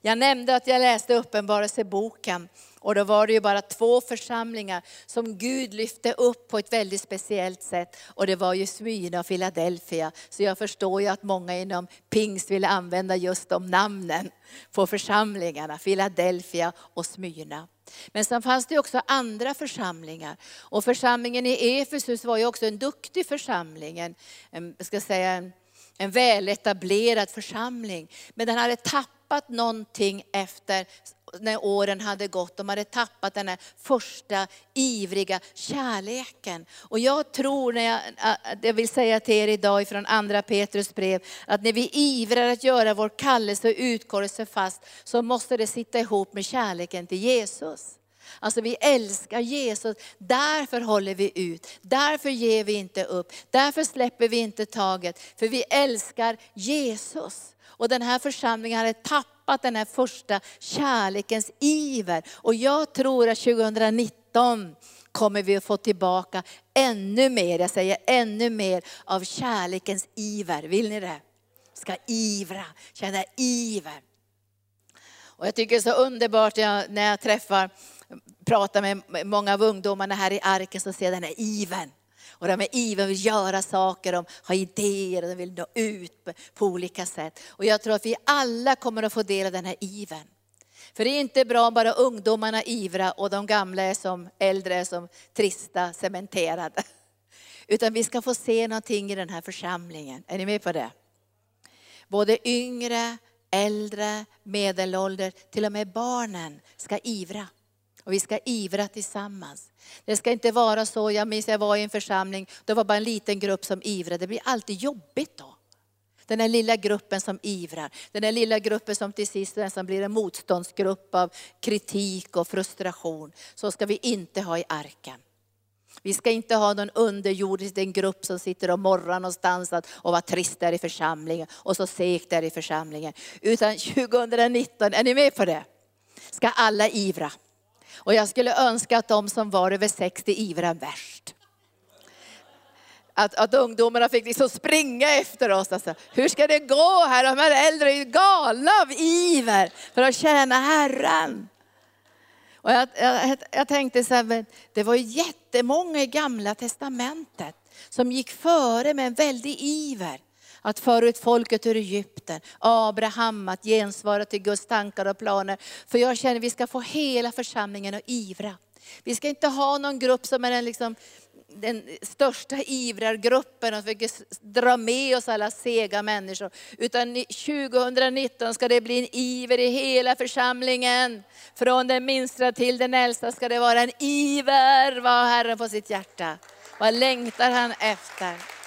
Jag nämnde att jag läste Uppenbarelseboken och då var det ju bara två församlingar som Gud lyfte upp på ett väldigt speciellt sätt. Och det var ju Smyrna och Philadelphia. Så jag förstår ju att många inom pingst vill använda just de namnen på församlingarna. Philadelphia och Smyrna. Men sen fanns det också andra församlingar. Och församlingen i Efesus var ju också en duktig församling. En, en, ska säga, en, en väletablerad församling. Men den hade tappat någonting efter när åren hade gått. De hade tappat den här första ivriga kärleken. Och jag tror, när jag, jag vill säga till er idag ifrån andra Petrus brev, att när vi ivrar att göra vår kallelse och utkallelse fast, så måste det sitta ihop med kärleken till Jesus. Alltså vi älskar Jesus, därför håller vi ut, därför ger vi inte upp, därför släpper vi inte taget, för vi älskar Jesus. Och den här församlingen hade tappat den här första kärlekens iver. Och jag tror att 2019 kommer vi att få tillbaka ännu mer, jag säger ännu mer av kärlekens iver. Vill ni det? Ska ivra, känna iver. Och jag tycker det är så underbart när jag träffar, pratar med många av ungdomarna här i Arken så ser jag den här ivern. Och de är ivriga vill göra saker, de har idéer och de vill nå ut på olika sätt. Och jag tror att vi alla kommer att få del av den här ivern. För det är inte bra om bara ungdomarna ivra och de gamla är som äldre är som trista, cementerade. Utan vi ska få se någonting i den här församlingen. Är ni med på det? Både yngre, äldre, medelålder, till och med barnen ska ivra. Och vi ska ivra tillsammans. Det ska inte vara så, jag minns jag var i en församling, det var bara en liten grupp som ivrade. Det blir alltid jobbigt då. Den här lilla gruppen som ivrar, den här lilla gruppen som till sist nästan blir en motståndsgrupp av kritik och frustration. Så ska vi inte ha i arken. Vi ska inte ha någon underjordisk en grupp som sitter och morrar någonstans och var trist där i församlingen och så segt där i församlingen. Utan 2019, är ni med på det? Ska alla ivra. Och jag skulle önska att de som var över 60 ivrar värst. att, att ungdomarna fick liksom springa efter oss. Alltså, hur ska det gå här? De här äldre är ju galna av iver för att tjäna Herren. Och jag, jag, jag tänkte så här, det var ju jättemånga i gamla testamentet som gick före med en väldig iver att föra ut folket ur Egypten. Abraham att gensvara till Guds tankar och planer. För jag känner att vi ska få hela församlingen att ivra. Vi ska inte ha någon grupp som är den, liksom, den största ivrargruppen och försöker dra med oss alla sega människor. Utan 2019 ska det bli en iver i hela församlingen. Från den minsta till den äldsta ska det vara en iver, vad Herren på sitt hjärta. Vad längtar han efter?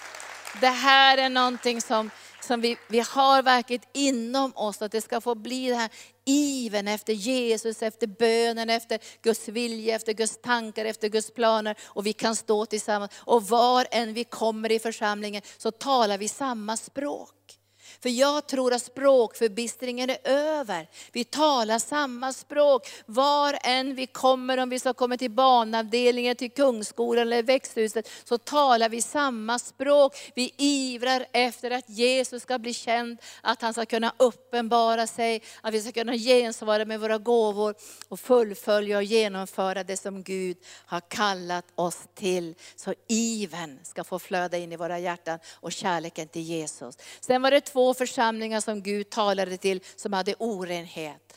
Det här är någonting som, som vi, vi har verkligen inom oss, att det ska få bli den här iven efter Jesus, efter bönen, efter Guds vilja, efter Guds tankar, efter Guds planer. Och vi kan stå tillsammans. Och var än vi kommer i församlingen så talar vi samma språk. För jag tror att språkförbistringen är över. Vi talar samma språk. Var än vi kommer, om vi ska komma till barnavdelningen, till Kungsskolan eller växthuset, så talar vi samma språk. Vi ivrar efter att Jesus ska bli känd, att han ska kunna uppenbara sig, att vi ska kunna gensvara med våra gåvor och fullfölja och genomföra det som Gud har kallat oss till. Så iven ska få flöda in i våra hjärtan och kärleken till Jesus. Sen var det två församlingar som Gud talade till som hade orenhet.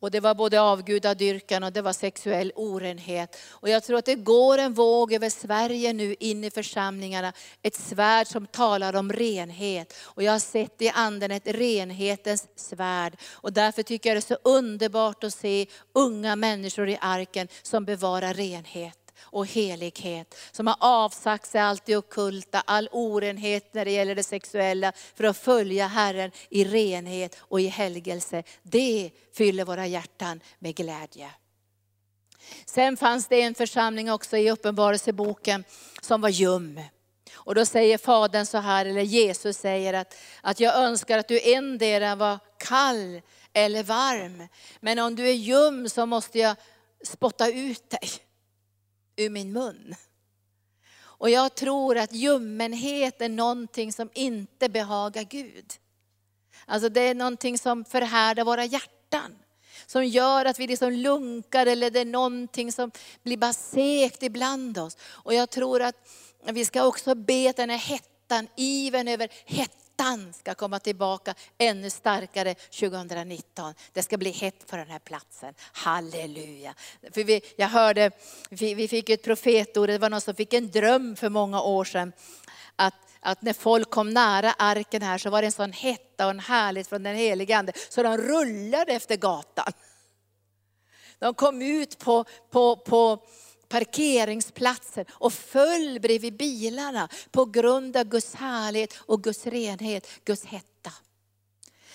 Och det var både avgudadyrkan och det var sexuell orenhet. Och jag tror att det går en våg över Sverige nu in i församlingarna. Ett svärd som talar om renhet. Och jag har sett i anden ett renhetens svärd. Och därför tycker jag det är så underbart att se unga människor i arken som bevarar renhet och helighet. Som har avsagt sig allt det okulta, all orenhet när det gäller det sexuella, för att följa Herren i renhet och i helgelse. Det fyller våra hjärtan med glädje. Sen fanns det en församling också i Uppenbarelseboken som var ljum. Och då säger Fadern så här, eller Jesus säger att, att jag önskar att du endera var kall eller varm. Men om du är ljum så måste jag spotta ut dig ur min mun. Och jag tror att ljummenhet är någonting som inte behagar Gud. Alltså det är någonting som förhärdar våra hjärtan. Som gör att vi liksom lunkar eller det är någonting som blir bara segt ibland oss. Och jag tror att vi ska också be den här hettan, iven över hettan längtan ska komma tillbaka ännu starkare 2019. Det ska bli hett på den här platsen. Halleluja. För vi, jag hörde, vi, vi fick ett profetord, det var någon som fick en dröm för många år sedan. Att, att när folk kom nära arken här så var det en sån hetta och en härlighet från den helige Ande. Så de rullade efter gatan. De kom ut på, på, på parkeringsplatser och föll bredvid bilarna på grund av Guds härlighet och Guds renhet, Guds hetta.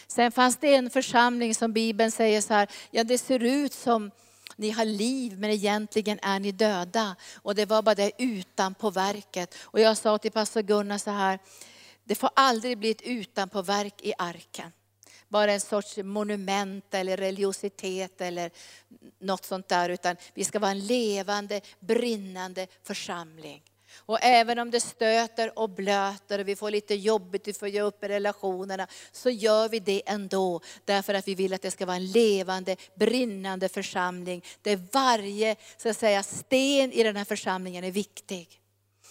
Sen fanns det en församling som Bibeln säger så här, ja det ser ut som ni har liv men egentligen är ni döda. Och det var bara det utanpå verket. Och jag sa till pastor Gunnar så här, det får aldrig bli ett utanpåverk i arken bara en sorts monument eller religiositet eller något sånt där. Utan vi ska vara en levande, brinnande församling. Och även om det stöter och blöter och vi får lite jobbigt, vi får ge upp i relationerna, så gör vi det ändå. Därför att vi vill att det ska vara en levande, brinnande församling. Där varje så att säga, sten i den här församlingen är viktig.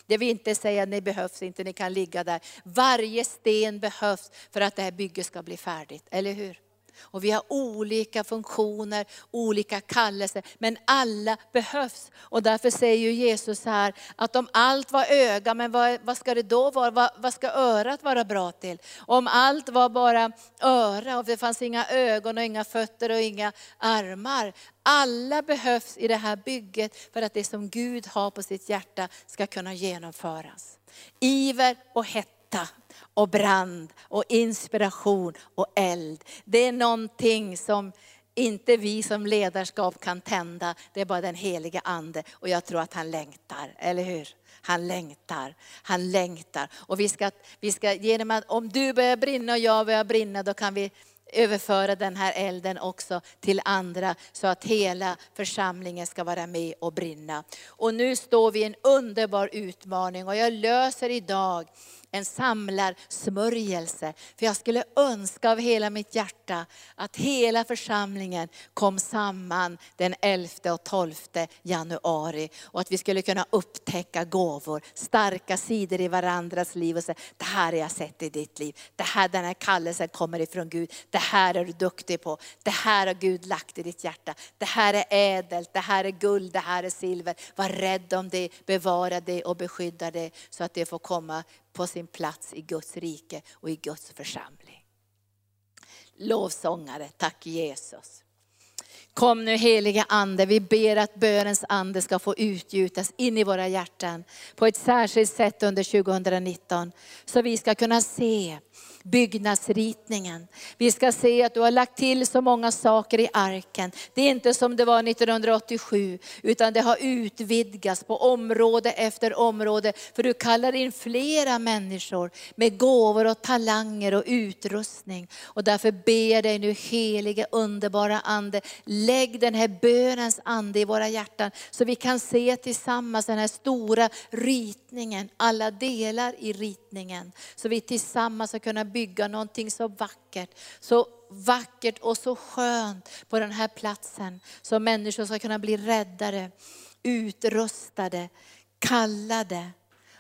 Det vill inte säga att ni behövs inte, ni kan ligga där. Varje sten behövs för att det här bygget ska bli färdigt, eller hur? Och vi har olika funktioner, olika kallelser, men alla behövs. Och därför säger ju Jesus här att om allt var öga, men vad, vad ska det då vara? Vad, vad, ska örat vara bra till? Om allt var bara öra och det fanns inga ögon och inga fötter och inga armar. Alla behövs i det här bygget för att det som Gud har på sitt hjärta ska kunna genomföras. Iver och hetta och brand och inspiration och eld. Det är någonting som inte vi som ledarskap kan tända, det är bara den heliga ande. Och jag tror att han längtar, eller hur? Han längtar, han längtar. Och vi ska, vi ska genom att, om du börjar brinna och jag börjar brinna, då kan vi överföra den här elden också till andra så att hela församlingen ska vara med och brinna. Och nu står vi i en underbar utmaning och jag löser idag en samlarsmörjelse. För jag skulle önska av hela mitt hjärta att hela församlingen kom samman den 11 och 12 januari. Och att vi skulle kunna upptäcka gåvor, starka sidor i varandras liv och säga, det här har jag sett i ditt liv. Det här, den här kallelsen kommer ifrån Gud. Det här är du duktig på. Det här har Gud lagt i ditt hjärta. Det här är ädelt, det här är guld, det här är silver. Var rädd om det, bevara det och beskydda det så att det får komma på sin plats i Guds rike och i Guds församling. Lovsångare, tack Jesus. Kom nu heliga Ande, vi ber att bönens ande ska få utgjutas in i våra hjärtan på ett särskilt sätt under 2019. Så vi ska kunna se byggnadsritningen. Vi ska se att du har lagt till så många saker i arken. Det är inte som det var 1987, utan det har utvidgats på område efter område. För du kallar in flera människor med gåvor och talanger och utrustning. Och därför ber jag dig nu helige underbara Ande, lägg den här bönens ande i våra hjärtan. Så vi kan se tillsammans den här stora ritningen, alla delar i ritningen. Så vi tillsammans ska kunna bygga någonting så vackert, så vackert och så skönt på den här platsen. Så människor ska kunna bli räddare, utrustade, kallade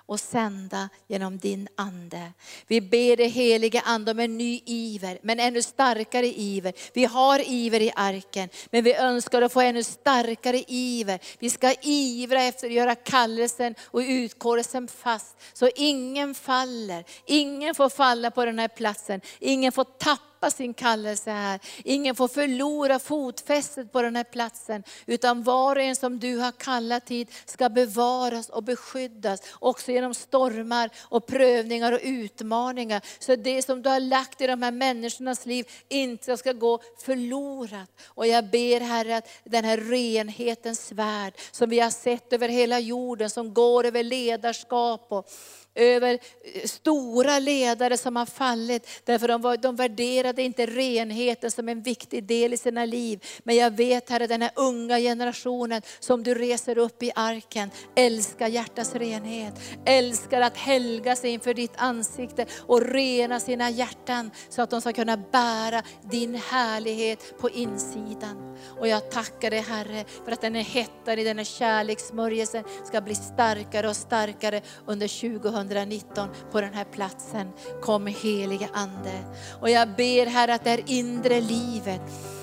och sända genom din ande. Vi ber dig helige ande om en ny iver, men ännu starkare iver. Vi har iver i arken, men vi önskar att få ännu starkare iver. Vi ska ivra efter att göra kallelsen och utkårelsen fast, så ingen faller. Ingen får falla på den här platsen, ingen får tappa tappa sin kallelse här. Ingen får förlora fotfästet på den här platsen. Utan var och en som du har kallat hit ska bevaras och beskyddas. Också genom stormar och prövningar och utmaningar. Så det som du har lagt i de här människornas liv inte ska gå förlorat. Och jag ber Herre att den här renhetens svärd som vi har sett över hela jorden, som går över ledarskap och över eh, stora ledare som har fallit. Därför de, var, de värderade inte renheten som en viktig del i sina liv. Men jag vet Herre, den här unga generationen som du reser upp i arken, älskar hjärtats renhet. Älskar att helga sig inför ditt ansikte och rena sina hjärtan så att de ska kunna bära din härlighet på insidan. Och jag tackar dig Herre för att den här hettan i den här kärlekssmörjelsen ska bli starkare och starkare under 2019 på den här platsen. Kom helige Ande. Och jag ber ber Herre att det här inre livet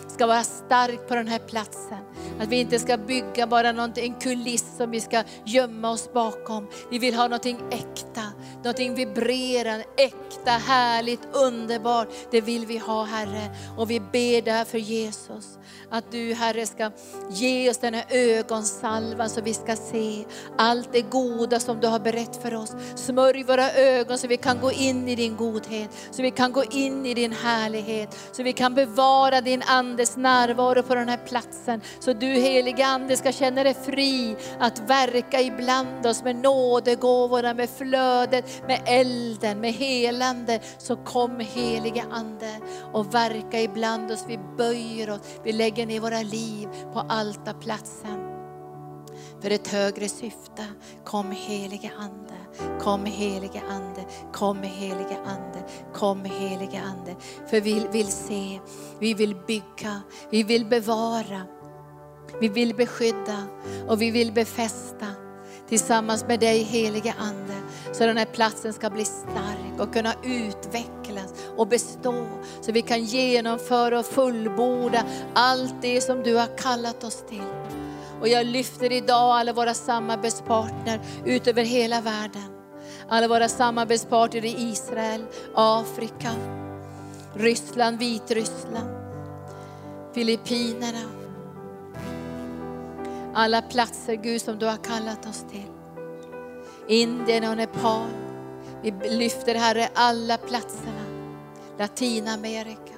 ska vara starkt på den här platsen. Att vi inte ska bygga bara en kuliss som vi ska gömma oss bakom. Vi vill ha någonting äkta, någonting vibrerande, äkta, härligt, underbart. Det vill vi ha Herre. Och vi ber därför Jesus, att du Herre ska ge oss den här ögonsalvan så vi ska se allt det goda som du har berett för oss. Smörj våra ögon så vi kan gå in i din godhet, så vi kan gå in i din härlighet, så vi kan bevara din Andes närvaro på den här platsen. Så du helige Ande ska känna dig fri att verka ibland oss med nådegåvorna, med flödet, med elden, med helande. Så kom helige Ande och verka ibland oss. Vi böjer oss, vi lägger ner våra liv på altarplatsen för ett högre syfte. Kom helige Ande, kom helige Ande, kom helige Ande, kom helige Ande. För vi vill se, vi vill bygga, vi vill bevara, vi vill beskydda och vi vill befästa tillsammans med dig helige Ande. Så den här platsen ska bli stark och kunna utvecklas och bestå. Så vi kan genomföra och fullborda allt det som du har kallat oss till. Och jag lyfter idag alla våra samarbetspartner ut över hela världen. Alla våra samarbetspartner i Israel, Afrika, Ryssland, Vitryssland, Filippinerna. Alla platser Gud som du har kallat oss till. Indien och Nepal. Vi lyfter Herre alla platserna. Latinamerika.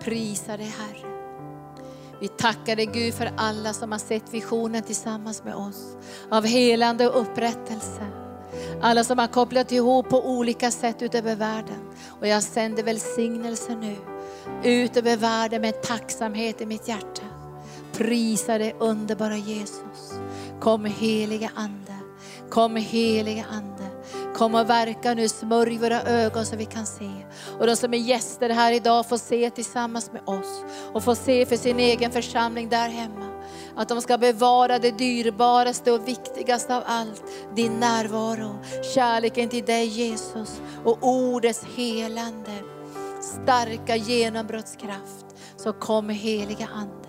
Prisa dig Herre. Vi tackar dig Gud för alla som har sett visionen tillsammans med oss. Av helande och upprättelse. Alla som har kopplat ihop på olika sätt utöver världen. Och jag sänder välsignelse nu ut över världen med tacksamhet i mitt hjärta. Prisa dig underbara Jesus. Kom heliga Ande. Kom heliga Ande. Kom och verka nu, smörj våra ögon så vi kan se. Och de som är gäster här idag får se tillsammans med oss och får se för sin egen församling där hemma. Att de ska bevara det dyrbaraste och viktigaste av allt, din närvaro, kärleken till dig Jesus och ordets helande, starka genombrottskraft. Så kom heliga Ande.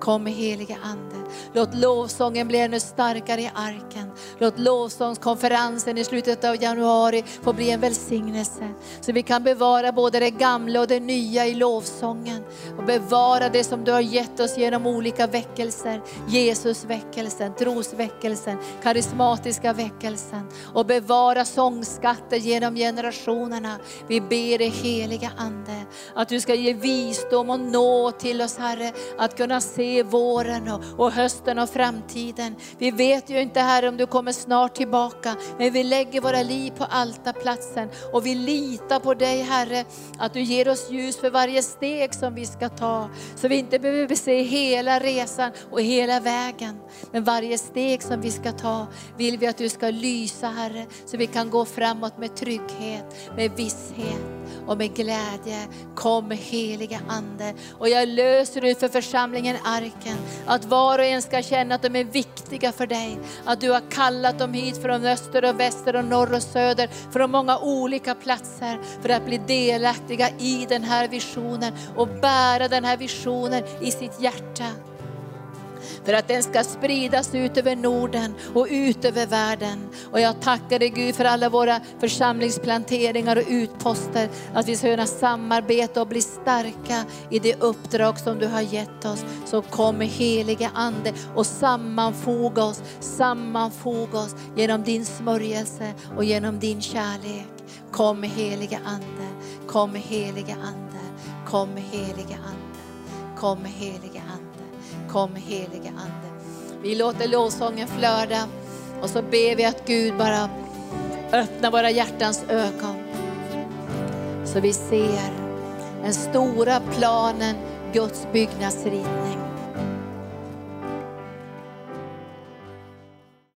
Kom heliga Ande. Låt lovsången bli ännu starkare i arken. Låt lovsångskonferensen i slutet av januari få bli en välsignelse. Så vi kan bevara både det gamla och det nya i lovsången. Och bevara det som du har gett oss genom olika väckelser. Jesusväckelsen, trosväckelsen, karismatiska väckelsen. Och bevara sångskatter genom generationerna. Vi ber dig heliga Ande att du ska ge visdom och nå till oss Herre. Att kunna se våren och, och hösten och framtiden. Vi vet ju inte Herre om du kommer snart tillbaka, men vi lägger våra liv på altarplatsen och vi litar på dig Herre, att du ger oss ljus för varje steg som vi ska ta. Så vi inte behöver se hela resan och hela vägen. Men varje steg som vi ska ta vill vi att du ska lysa Herre, så vi kan gå framåt med trygghet, med visshet och med glädje. Kom heliga Ande. Och jag löser ut för församlingen Arken, att var och en ska känna att de är viktiga för dig. Att du har kallat dem hit från öster och väster och norr och söder, från många olika platser för att bli delaktiga i den här visionen och bära den här visionen i sitt hjärta för att den ska spridas ut över Norden och ut över världen. Och jag tackar dig Gud för alla våra församlingsplanteringar och utposter, att vi ska kunna samarbeta och bli starka i det uppdrag som du har gett oss. Så kom helige Ande och sammanfoga oss, sammanfoga oss genom din smörjelse och genom din kärlek. Kom helige Ande, kom helige Ande, kom helige Ande, kom helige Ande. Kom helige Ande. Vi låter lovsången flöda och så ber vi att Gud bara öppnar våra hjärtans ögon. Så vi ser den stora planen, Guds byggnadsritning.